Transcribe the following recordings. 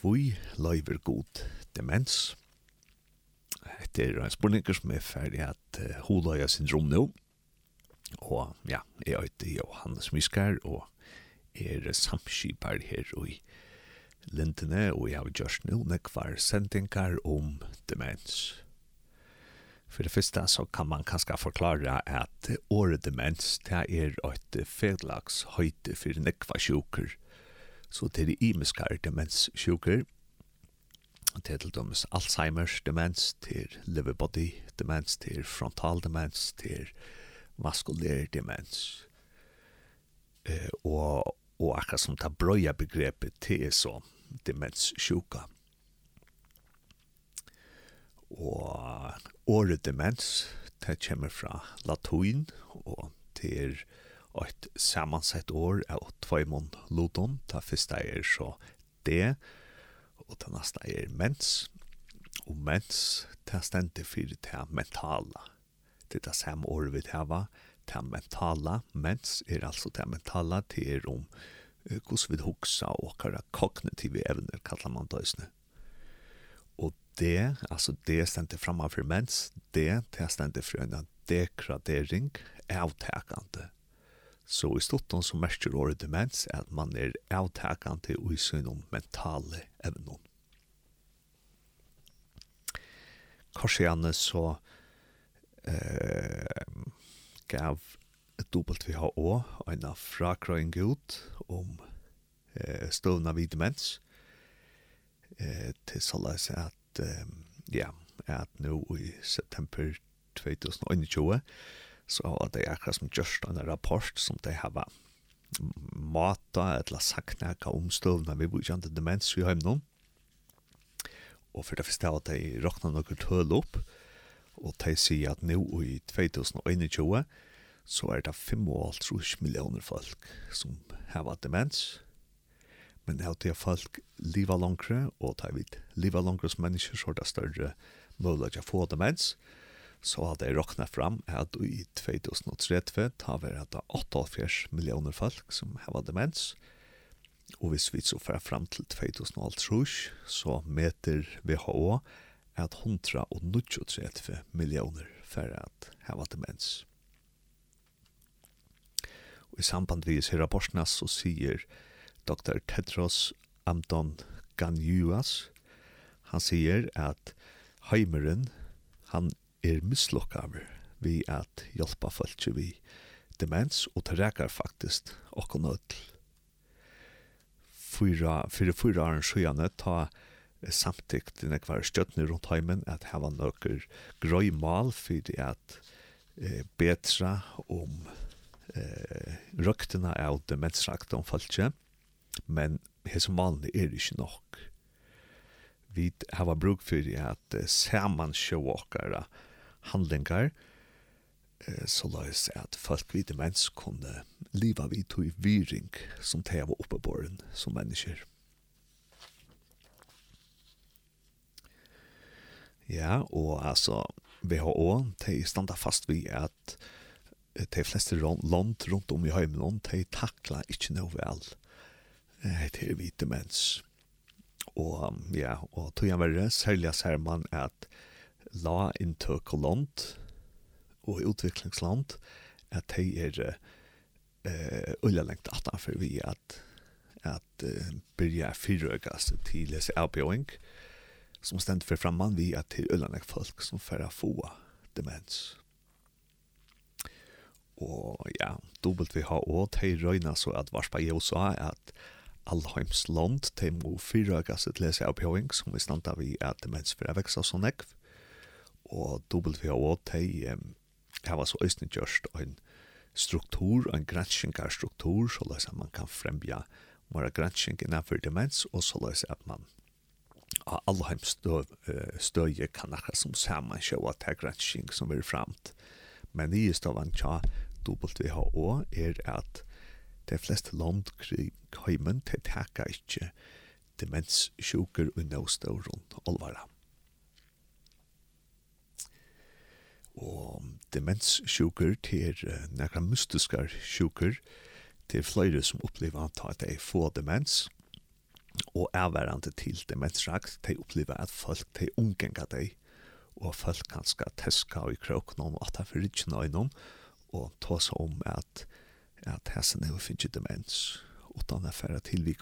kvui løyver god demens. Det er en spurninger som er ferdig at uh, holøya syndrom nå. Og ja, jeg heter Johannes Miskar og er samskipar her i lintene og jeg har gjort nå nekvar sendingar om demens. For det første så kan man kanskje forklare at året demens det er et fedlags høyte for nekvar sjuker – Så det er imiskar demenssjuker. Det er til dømes Alzheimer's demens, til liverbody demens, til frontal demens, til vaskulær demens. Eh, og, og akkurat som tar brøya begrepet til er så demenssjuka. Og året demens, det kommer fra latuin, og til er ett samansett år av åt tvåimon luton. Ta första så det och ta nästa er mens. og mens ta ständigt för det mentala. Det är samme år vi tar det mentala. Mens är alltså det mentala till er om hur vi huxa och våra kognitiva evner kallar man det Og Och det, alltså det ständer framför mens, det, det ständer för en degradering, avtäkande Så i stotton så märker året demens at man er avtakande og i synom mentale evnen. Korsianne så eh, gav WHO en frakrøyng ut om eh, støvna vid demens eh, til såleis at eh, ja, at nå i september 2021 så har det akkurat som gjørst en rapport som de har mata eller sagt nekka omstøvna vi bor ikke demens i heimnum. og for det første at de råkna noen tøl opp og de sier at nå i 2021 så er det 55 millioner folk som har demens men det er at folk liva langere og de vil liva langere som mennesker så er det større mulighet til å få demens og så har det råknet fram at i 2030 tar vi at det er 88 millioner folk som har demens, og hvis vi så fer fram til 2030, så meter WHO at 130 millioner for at hava demens. Og i samband vi ser rapportene så sier Dr. Tedros Amton Ganyuas, han sier at Heimeren, han er mislokkaver vi at hjelpa folk vi demens og terrekar faktisk okkur nødl. Fyra, fyrir fyra åren sjøyane ta samtikt denne kvar støttene rundt heimen at heva nøkker grøy mal fyrir at eh, betra om eh, røktene av demensrakt om falskje, men hese malene er ikke nok. Vi hava bruk fyrir at eh, saman sjååkere handlingar, så la oss at folk vite mens kunne liva vid tog i viring som teg var oppeborgen som mennesker. Ja, og altså, WHO, de standa fast vi at de fleste land rundt om i heimland, de takla ikkje noe vel til vite demens. Og ja, og tog jeg verre, særlig ser man at la inntøk og utviklingsland, at de er eh, ulla lengt for vi at at uh, byrja fyrrøkast til lese avbjøring, som stendt for framman vi at til ulla lengt folk som færa få demens. Og ja, WHO, de røyna så at varspa jeg også at Alheims land, de må fyrrøkast til lese avbjøring, som vi standa vi at demens for veksa så nekv, og WHO de um, hava så øyne gjørst en struktur, en granskingarstruktur, så løs at man kan fremja våre gransking innenfor demens, og så løs at man av alle støye kan akkurat som saman sjå at det er gransking som er framt. Men i stavan tja WHO er at de fleste land kring heimen til teka ikkje demenssjuker og nøvstøvron olvara. Og demenssjuker til nekra mystiskar sjuker til flere som opplever at de får demens og erværende til demensrakt, de opplever at folk de omganger de og folk kanskje teska i kroken om at de får ikke nøynom og ta seg om at at hessen er finnes demens utan affæra til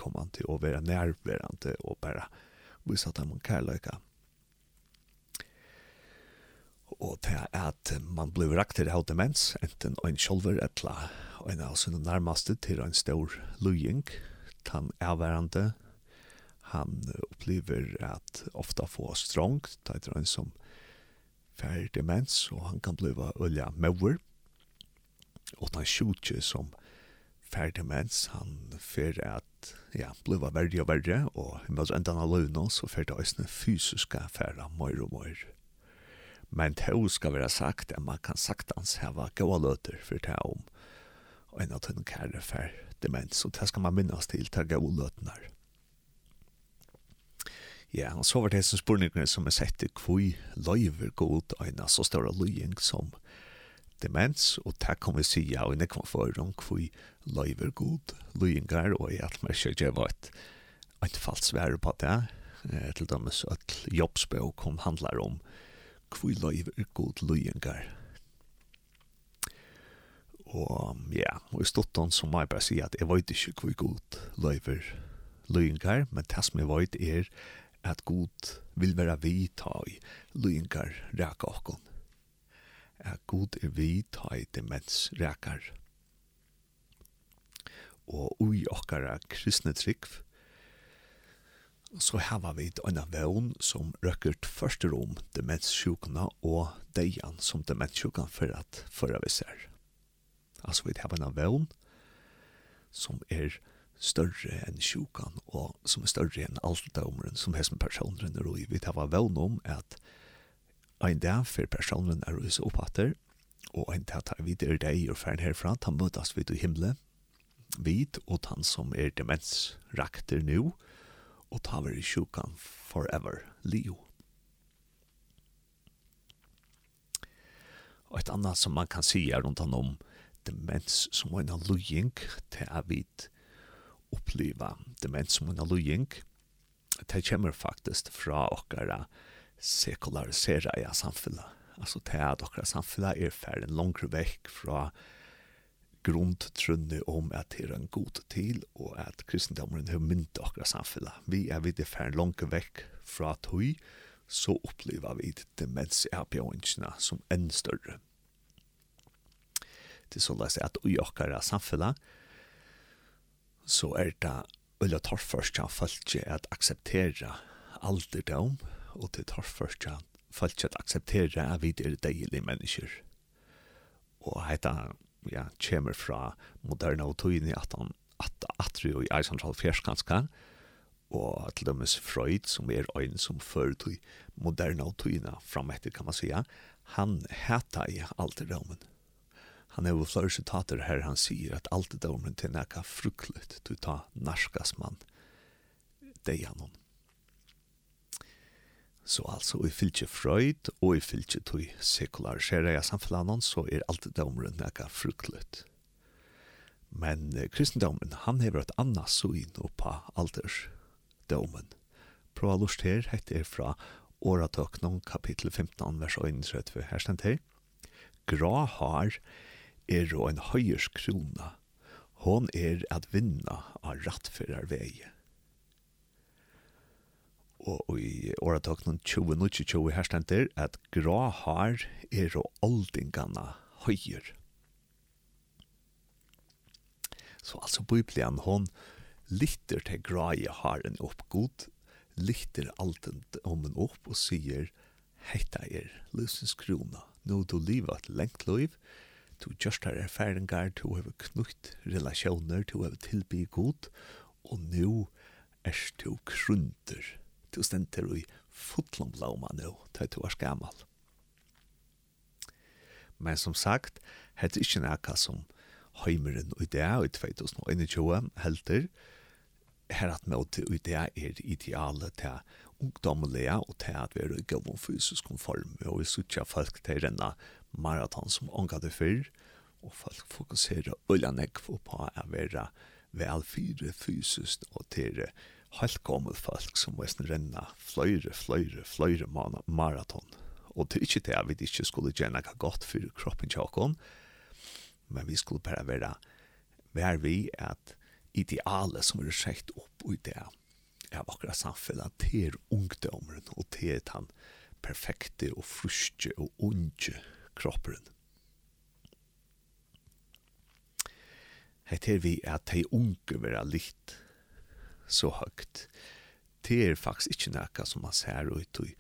og være nærværende og bare vise at de må kærløyga og det er at man blir rakt til av demens, enten en kjolver eller en av sine nærmeste til en stor løying, tan avværende, han opplever at ofta få strongt, det er en som færre demens, og han kan bli ølja mauer, og han sjutje som færre demens, han fer at, ja, bli verre og verre, og i møtes enda av løgnet, så fer det også fysiske færre møyre og møyre Men to skal være sagt at man kan sagt hans heva gode løter for det om og en av den kære for demens, og det skal man minnes til til gode løtene her. Ja, og så var det som spurningene som er sett til hvor løyver god øyne så stor løying som demens, og det kan vi si ja, og det kan nekva for om hvor løyver god løyingar, og jeg at man ikke gjør et, et falsvær på det, eh, til dømes at jobbsbøk kom handlar om kvui loiv god loiengar. Og ja, og i stottan så må jeg bare si at jeg vet ikke kvui god loiv er loiengar, men det som jeg vet er at god vil være vi ta i loiengar ræka okkon. At god er vi ta i demens rækar. Og ui okkara kristne trikv, så hava vi en vevn som røkker først rom demenssjukene og deian som demenssjukene for at førre vi ser. Altså vi hava en vevn som er større enn sjukan og som er større enn altodomeren som hessen personen er i. Vi hava vevn om at ein dag for personen er hos seg opphatter og ein dag tar vi der deg og fern herfra, ta møtast vi til himmelen vid og han som er demensrakter nu, og og ta i sjukan forever, Leo. Og et annet som man kan si er rundt han om demens som en allujing til er vidt oppleva demens som en allujing. Det kommer faktisk fra okkara sekularisera i samfunnet. Altså til at okkara samfunnet er ferdig langere vekk fra samfunnet grundtrunne om at det er en god til, og at kristendommen har mynt okra samfunnet. Vi er vidt fær langt vekk fra tøy, så opplever vi demensavbjøringene som enn større. Det er sånn at i okra samfunnet, så er det Ulla Torførstja falskje at akseptera alderdom, og til Torførstja falskje at akseptera at vi er deilige mennesker. Og heita ja, kommer fra moderne og tøyne at han at atri og i Eisantral Fjerskanska, og til dømes Freud, som er øyn som før til moderne og tøyne fram etter, kan man sija, han heta i alterdomen. Han er jo flere sitater her han sier at alterdomen til nekka fruktlet, du ta narskas mann, det er noen. Så altså, i fylkje Freud, og i fylkje tog sekularisere jeg samfunnet, så er alt dømeren nekka fruktlet. Men eh, kristendommen, han hever et anna syn oppa aldersdommen. å lust her, hette er fra åratøknum, kapittel 15, vers 31, her stendt her. Gra har er og en høyers krona. Hon er at vinna av rattfører veie og i åretøknen 20-20 her stender at grå har er og aldingene høyer. Så altså Bibelen, hon lytter til grå i haren opp god, lytter alt om en opp og sier, heita er løsens krona, nå du livet et lengt liv, du just har erfaringar, du har knutt relasjoner, du har tilby god, og nå er du krunter» du stenter i fotlom blåma nå, til du er gammal. Men som sagt, het er ikke nekka som heimeren i det, i 2021 helter, her at møte i det er idealet til ungdommelige og til at vi er i gavom fysisk konform, og vi sutja folk til renna maraton som ånga det fyrr, og folk fokuserer ullanekv på å være velfyre fysisk og til helt gammel folk som måste renna fløyre, fløyre, fløyre maraton. Og det er ikke det at vi ikke skulle gjøre noe godt for kroppen tjockon, men vi skulle bare være vär vi at idealet som er sett opp i det er akkurat samfunnet til ungdomen og til den perfekte og fruske og unge kroppen. Hette er vi at de unge vera litt så högt. Det er faktisk ikke noe som man ser ut i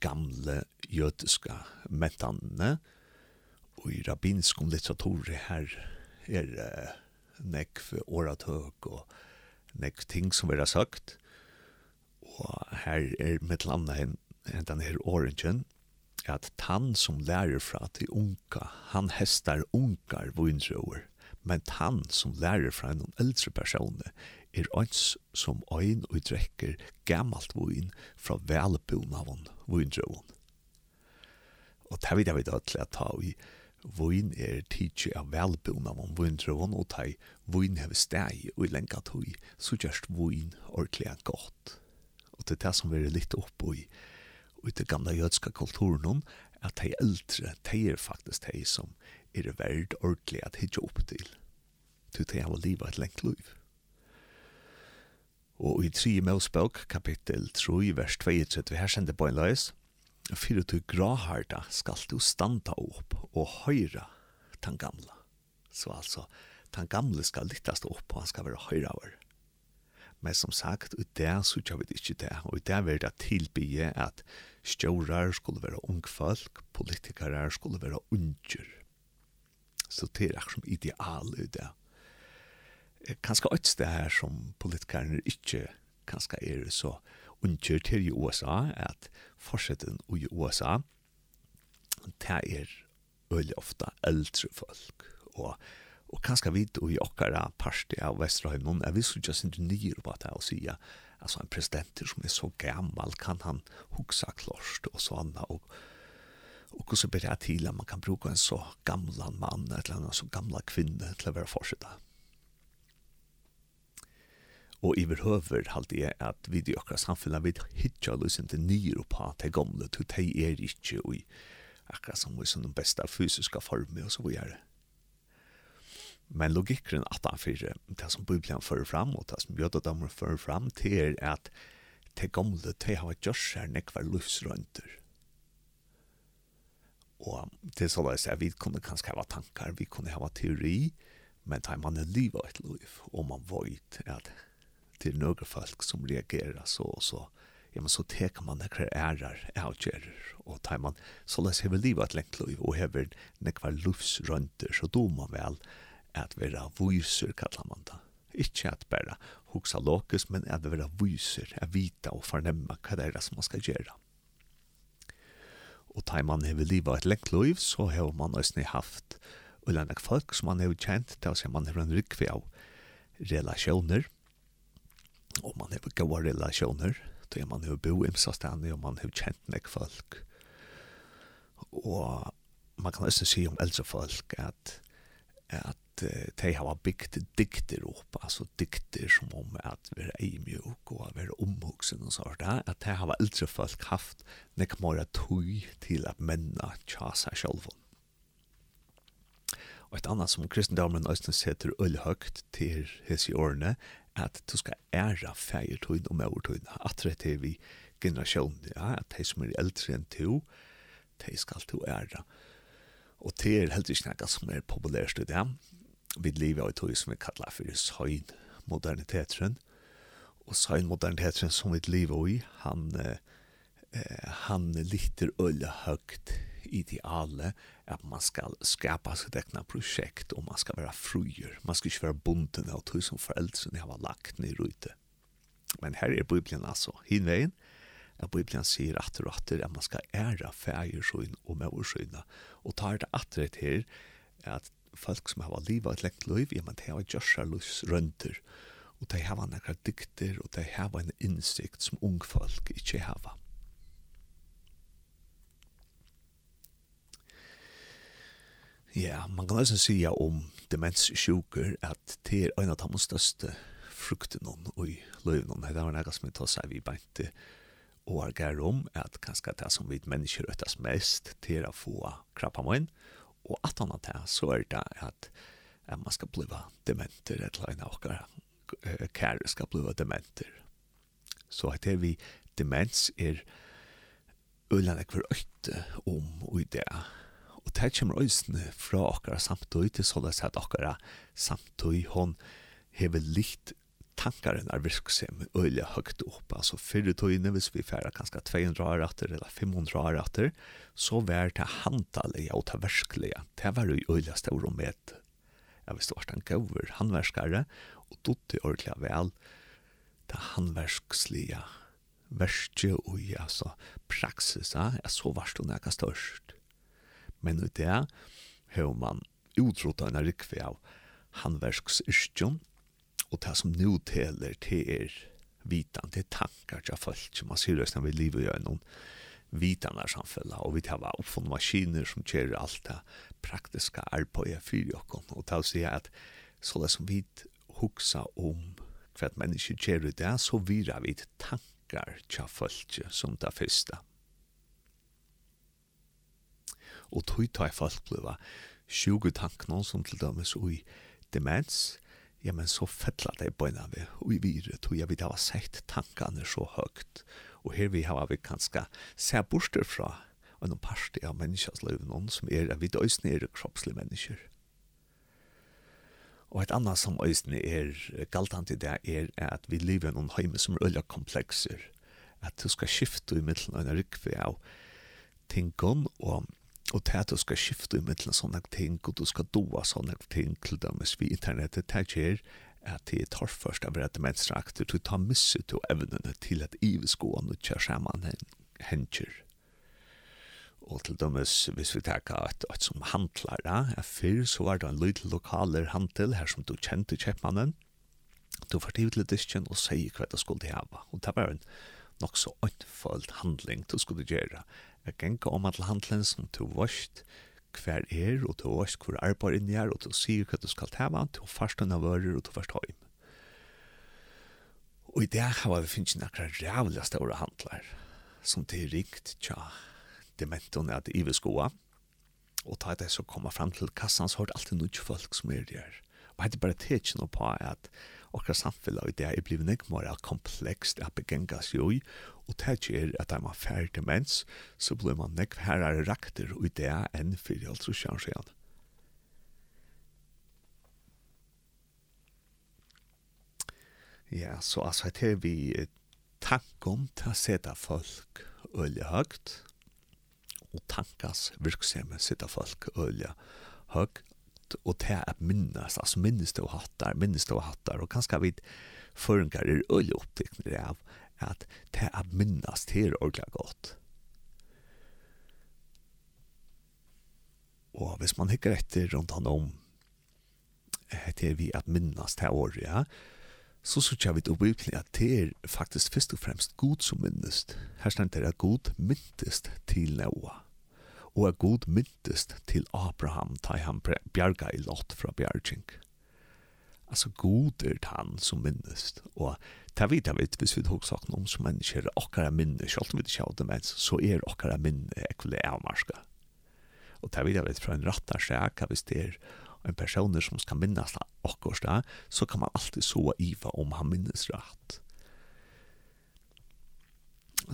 gamle jødiske metanene, og i rabbinsk litteratur her er uh, nekv åratøk og nekv ting som vi har sagt, og her er mitt landa en den her orangen, at han som lærer fra til unka, han hestar unkar vunrøver, men han som lærer fra en eldre person er ans som ein og drekker gammalt vin fra velbunavon vindrøvon. Og det vet jeg vet at jeg tar i vin er tidsi av velbunavon vindrøvon og tei vin hever steg og i lenga tog så gjerst vin ordentlig godt. Og det er det som vi er litt oppå i i gamla jødska kulturen at de eldre, de er faktisk de som er verd ordentlig at hitja opp til. Du, de har livet et lengt liv. Og i 3 Mosebok, kapittel 3, vers 22, her sender på en løs, «Fyrir du graharda skal du standa opp og høyra den gamla». Så altså, den gamle skal lyttast opp og han skal være høyra over. Men som sagt, og det så gjør vi ikke det, og i det vil det tilbygge at stjårar skulle være ungfolk, politikarar skulle være unger. Så det er akkur som ideal i det kanskje et sted her som politikerne ikke kanskje er så unnkyr til i USA, at forsetten i USA, det er veldig ofte eldre folk. Og, og kanskje vi i okkara parti av Vesterhøymon, er vi så ikke sin nyer på det å si, altså en president som er så gammal, kan han huksa klorst og sånn, og og hvordan blir det til at man kan bruke en så gamla mann, eller en så gamla kvinne til å være forsitt Og i verhøver halte jeg at vi i akkurat samfunnet vil hitja løsen til nyer på til gamle, til de er ikke i akkurat som vi som den beste fysiske formen og så videre. Men logikken at han fyrir, det som Bibelen fører fram og det som jødedammer fører fram til er at til gamle, til hava gjørs her nekvar livsrønter. Og det er såleis at vi kunne kanskje hava tankar, vi kunne hava teori, men det er man er livet et liv, og man vet at til några folk som reagerar så och så. Ja men så tek man några ärar outger och tar man så läs hur livet att längt liv och hever när kvar lufs runt så då man väl att vara visur kallar man det. Inte att bara huxa lokus men att vara visur att vita och förnämma vad det är som man ska göra Og tar man hever livet et lengt liv så har man nästan haft och folk som man har känt till sig man har en rykve av relationer og man har gode relasjoner, då man har bo imsa og man har kjent nek folk. Og man kan nesten si om eldre folk at, at de har bygd dikter opp, altså dikter som om at vi er eimjuk og at vi er omhugsen og sånt, at de har eldre folk haft nek mora tøy til at menna tja seg sjølven. Og et annet som kristendommen også setter øyne til hese årene, at du skal æra feir og mæver tøyn, at det er vi generasjon, ja, at de som er eldre enn to, de skal to æra. Og det er heldig ikke noe som er populært i det. Vi lever av tøy som vi kallar for søgn moderniteteren, og søgn moderniteteren som vi lever i, han, eh, han lytter øye høgt ideale att man ska skapa sitt egna projekt och man ska vara fruer. Man ska inte vara bunden av tog som föräldrarna har lagt ned ute. Men her är Bibelen alltså. hinveien, at Bibelen sier att og att at man ska ära färger og och Og Och tar det att rätt her, att folk som har livet et lengt liv, ja men det har Joshua Lus rønter. Och de har några dikter och de har en insikt som ung folk ikke har. Ja, man kan nesten sija om demenssjuker at det er en av de største frukten og i løven. Det var noe som vi tar seg vi beint og er gær om at kanskje det som vi mennesker øttes mest til å få krabba min. Og at han har det, så er det at man skal bli dementer, et eller annet og kære skal bli dementer. Så at det vi demens er ulandet for øyte om og i det Og det kommer øyne fra okkara samtøy til sånn at okkara samtøy hon hever litt tankaren er virksam øyla høgt opp. Altså fyrre tøyne, hvis vi færa kanskje 200 år etter eller 500 år etter, så var det handalige og det verskelige. Det var jo øyla stor og med. Jeg visste vart han gauver handverskare, og dotte ordentlig vel det handverkslige verskje og altså praksis, jeg så varst hun nekka størst. Men ut det har man utrota en rikve av handverksyrkjon, og det som nu teler til er vitan, det er tankar til folk som man sier resten vi livet gjør noen vitanar samfella og vi tar oppfunn maskiner som kjører alt det praktiske arbeidet for jokken og til å si at så det som vi huksa om hva et menneske kjører det så virar vi tankar til folk som det første og tog ta i folk bliva sjugu tankna som til dømes ui demens, ja, men så fettla det bøyna vi ui vire, tog jeg vidt ha sett tankene så høgt, og her vi hava vi kanska se borster fra en parti av menneskans liv, noen som er at vi døysne er kroppslige mennesker. Og et annet som øysene er galtant i det er at vi lever i noen heime som er øyla komplekser. At du skal skifte i middelen av en rikve av tingene og Og til at du skal skifte i middelen sånne ting, og du skal doa sånne ting til dem hvis vi internettet, det gjør at det tar først av rett menneskeakter, du tar misse til evnene til at iveskående kjør sammen hender. Og til dem hvis vi tar at, et som handlar, ja, før så var det en liten lokaler handel her som du kjente kjøpmannen, du var til disken og sier hva du skulle hava. Og det var en nok så åndfølt handling du skulle gjøre. Jeg genka om at handlen som du vårt hver er, og du vårt hver arbeid inni er, og du sier hva du skal tema, du farst unna vører, og du farst høym. Og i det har vi finnst nekra rævlig store handlar, som det er rikt tja dementon er at ive skoa, og ta det så koma fram til kassan, så har det alltid noe folk som er der. Og hette bare tetje noe på at okra samfunnet i det er blivet nekmare komplekst at begengas jo i, og det er at er man færre til mens, så blir man nekv herre rakter og det enn fyrir alt trus igjen. Ja, så altså, det er vi tank om til å sette folk øye høyt, og tankas virksomhet sette folk øye høyt, og til at minnes, altså minnes det å hattar, minnes det å hattar, og kanskje vi føringar er øye opptikner av at det er minnast her ordentlig godt. Og hvis man hikker etter rundt han om til vi at minnast det året, ja, så sørger vi til Bibelen at det er faktisk først og fremst god som minnest. Her stand det at god myntest til Noah, og at god myntest til Abraham, da han bjerga i lott fra bjarging. Altså, god er han som minnest. Og ta vid jeg vet, hvis vi tog sagt noen som människor okkara minne, selv om vi ikke har det mens, så er okkara minne ekvile avmarska. Og ta vid jeg vet, fra en rattar seg, hvis det er en person som skal minnas okkorsta, så kan man alltid så iva om han minnes rett.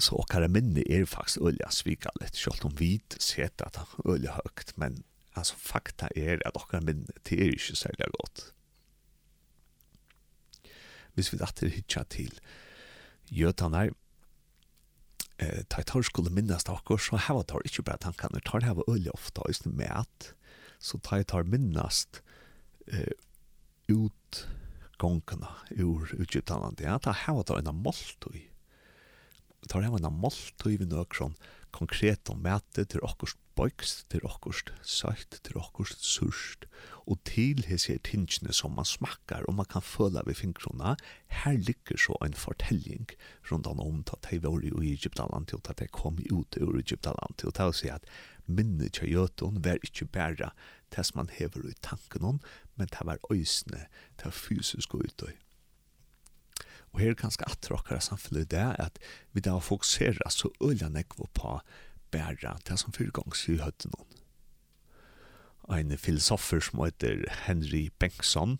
Så okkara minne er faktisk øyelig svika litt, sjalt om vi sett at han ölja høgt, men altså, fakta er at okkara minne, det er ikke særlig godt hvis vi datter hitja til jøtanar, eh, ta tar skulle minnes takker, så heva tar ikkje bare tankene, tar heva øye ofta, og sånn med at, så ta tar minnes eh, ut gongkana, ur utgjøptanene, ja, ta heva tar en måltøy, tar heva en måltøy vi nøkker sånn konkret om mæte til okkurst bøykst, til okkurst søyt, til okkurst surst, og til hese tingene som man smakkar og man kan føle ved fingrona, her ligger så en fortelling rundan om at de var i Egyptaland til at de kom ut ur Egyptaland til å si at minnet til Jøtun var ikke bare det som man hever i tanken om, men det var øysene, det fysisk utøy. Og her er ganske at råkere samfunnet det er at vi da fokuserer så øyne nekve på bæra det som fyrgangs i høtten. noen. En filosofer som heter Henry Bengtsson,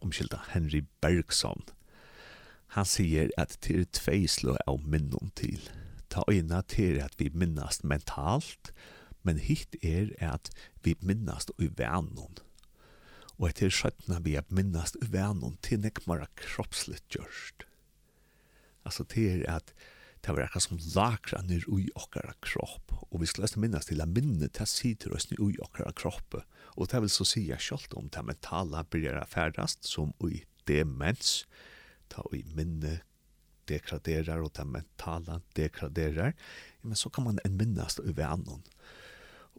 omkylda Henry Bergson, han sier at det er tvei slå av minnen til. Ta øyne til at vi minnast mentalt, men hitt er at vi minnast i vanen og etter skjøttene vi er minnast uvenon til nekmara kroppsligt gjørst. Altså til at det var akkurat som lakra nir ui okkara kropp, og vi skulle minnast til at minne til sider oss nir ui okkara kropp, og det vil så si jeg om det mentala blir færdast som ui demens, ta ui minne degraderar og det mentala degraderar, men så kan man en minnast uvenon,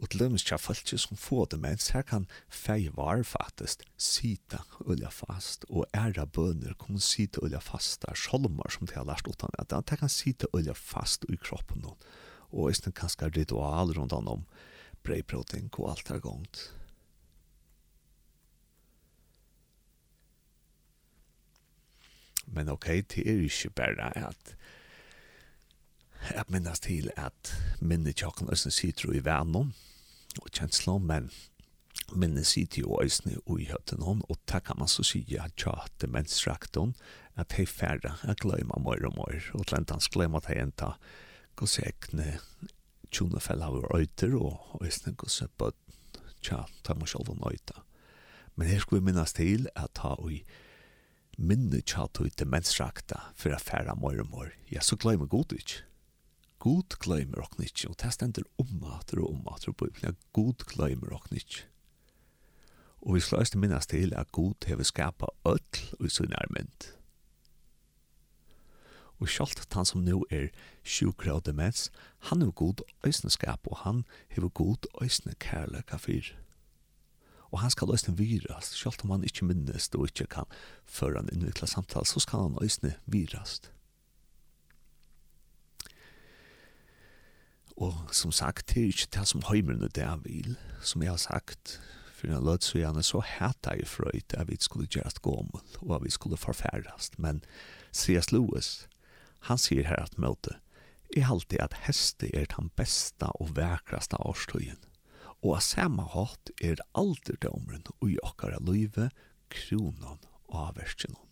og til dømes tja fölkje som få demens, her kan fei var fattest sita ulja fast, og æra bønner kan sita ulja fast der sjolmar som de har lært utan at de kan sita ulja fast i kroppen og og isne kanskje ritual rundt han om breiprotein og alt er gongt. Men ok, det er ikke bare at at minnes til at minnet tjokken og sin sitro i vennom, og kjensla, men minne sitter jo øysene i høtten hon, og det kan man så si at tja demensfrakton, at hei færre, jeg gløyma møyre og møyre, og lentans gløyma at hei enta gos ekne tjonefell av øyter, og øysene gos bøtt tja, ta må sjolv nøyta. Men her skulle vi minnes til at ta ui minne tja tog demensrakta for a færre møyre og møyre, ja, så gløyma god ikke god gløymer ok nitsi, og det stender om at og om at og bøyblen, ja, god gløymer ok nitsi. Og vi sløyste æst minnes til at god hever skapa öll og sin armynd. Og sjalt han som nu er sjukra og demens, han hever god øysne skap, og han hever god æsne kærleika fyr. Og han skal øysne virast, sjalt om han ikkje minnest og ikkje kan føre han innvikla samtale, så skal han øysne virast. Og som sagt, det er ikke det som heimerne det jeg vil, som jeg har sagt, for en lød så gjerne så hæta jeg frøyt at vi skulle gjøre et gommel, og at vi skulle forfærast. Men C.S. Lewis, han sier her at møte, er alltid at heste er den beste og vekraste årstøyen, og av samme hatt er alderdomren og i okkara løyve, kronen og avverskjenon.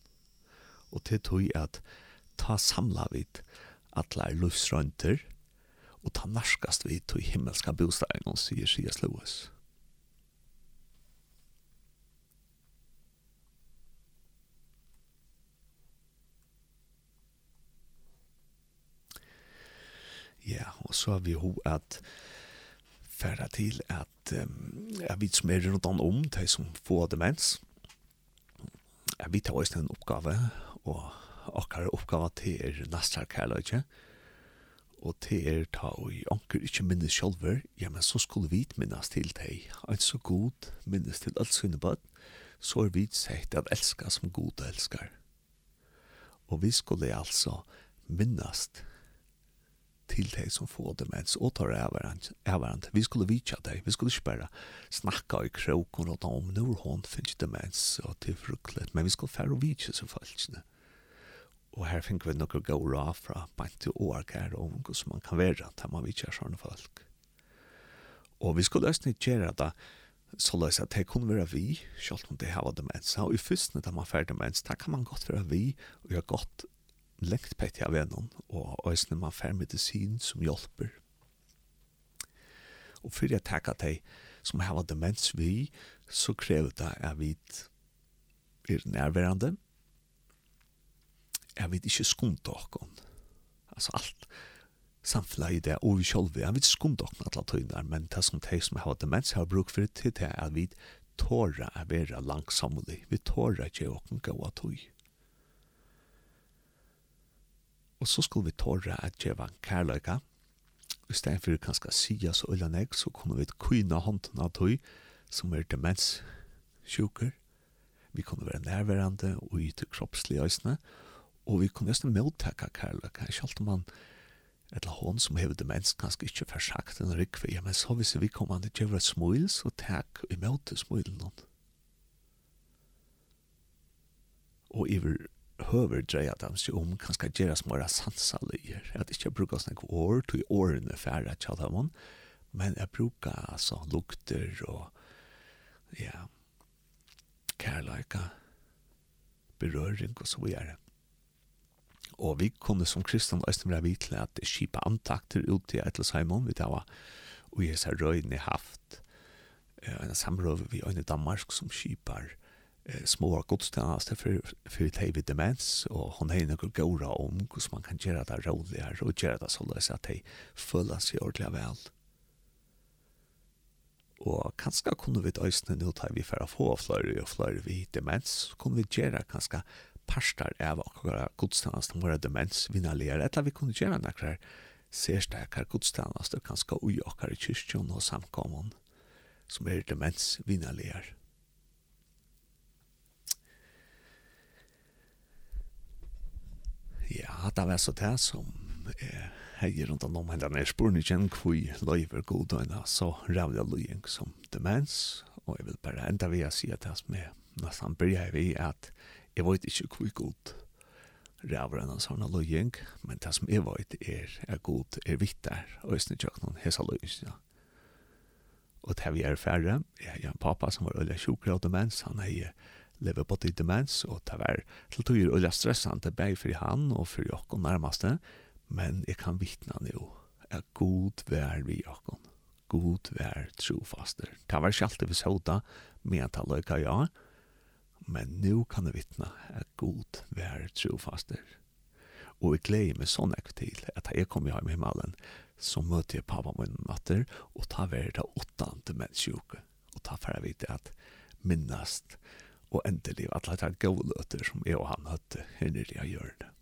Og til tog at ta samla vid atler løsrønter, og ta narskast vi til himmelska og sier C.S. Lewis. Ja, og så har vi ho at færa til at um, jeg vet som er rundt om om de som får demens. Jeg vet også en oppgave, og akkurat oppgave til er nastar kærløyke. Ja og til er ta og i anker ikkje minnes sjolver, ja, men så skulle vi minnes til deg. ein så god minnes til alt sinne bad, så er vi sett at elska som god elskar. Og vi skulle altså minnes til deg som får det mens og tar avvarant. Vi skulle vitja deg, vi skulle ikke bare snakka i kroken og om når hon finnes det mens og til fruktlet, men vi skulle færre vitja som falskene. Mm Og her fink vi nokkur gau ra fra bant til ORK her og ungu som man kan vera til man vitjar sånne folk. Og vi skulle æstni gjøre det så løs at det kunne være vi, selv om det var demens. Og i fyrstene da man fær demens, da kan man godt være vi og gjøre godt lengt pett av vennen, og æstni man fær medisin som hjelper. Og fyrir jeg tenker at det som har demens vi, så krever det at vi er nærværende, er vi ikke skumt åkken. Altså alt samfunnet i det, og vi selv, er vi skumt åkken alle tøyner, men det som de som har demens har brukt for det til det, er vi tåra å være langsamlig, vi tåra ikke åkken gå av tøy. Og så skulle vi tåre at djeva kærløyga, i stedet for kanskje sida så øyla nek, så kunne vi kyna hånden av tøy, som er demenssjuker. Vi kunne være nærværende og yte kroppslige øsne, og og vi kunne nesten mottakka kærløk, selv om man eller hon som hever demens kanskje ikke får sagt en rikve, ja, men så hvis vi kommer an til å gjøre et smil, så takk imot smilen hon. Og iver høver dreia dem seg om kanskje gjøre små sansalige, at ikke bruka snakke år, tog årene færre tjall dem men jeg bruker altså lukter og ja, kærleika, berøring og så videre. Mm og vi kunne som kristne også være vidt til at skipa antakter ut til Eitelsheimen, vi tar og jeg ser røyne haft en samråd vi øyne Danmark som skipar eh, små godstjeneste for, for de vid demens, og hun har noen gåra om hvordan man kan gjøre det roligere, og gjøre det så løs at de føler seg ordentlig vel. Og kanskje kunne vi øyne nå ta vi for å få flere og flere vid demens, kunne vi gjøre kanskje parstar av akkurat godstannast om våra demens vinnaligare, eller vi kunne göra nakrar sérstakar godstannast och ui okkar i kyrkjon og samkommun som er demens vinnaligare. Ja, det var så det som eh, heier rundt om henne denne sporen i kjenn kvui løyver godøyna så rævlig løying som demens og jeg vil bare enda vi å si at det som er nesten bryr vi at Jeg vet ikke hvor god ræver enn sånne løying, men det som jeg vet er, er god, er vitt der, og jeg snitt jo noen hesa løying, ja. Og det vi er færre, jeg har en pappa som var øyla sjukker av demens, han er lever på til demens, og det var til tog er øyla stressante det for han og for jokken nærmeste, men jeg kan vittna nå, er god vær vi jokken, god vær trofaster. Det var ikke alltid vi såda, men jeg tar løyka ja, og men nu kan jeg vittne at god vær trofaster. Og jeg gleder meg sånn ekve til at jeg kom hjem i himmelen, så møtte jeg pappa min natter, og ta vær det åttende menneskjuke. Og ta for jeg vite at minnast og endelig at det er gode løter som jeg og han høtte her nere i hjørnet.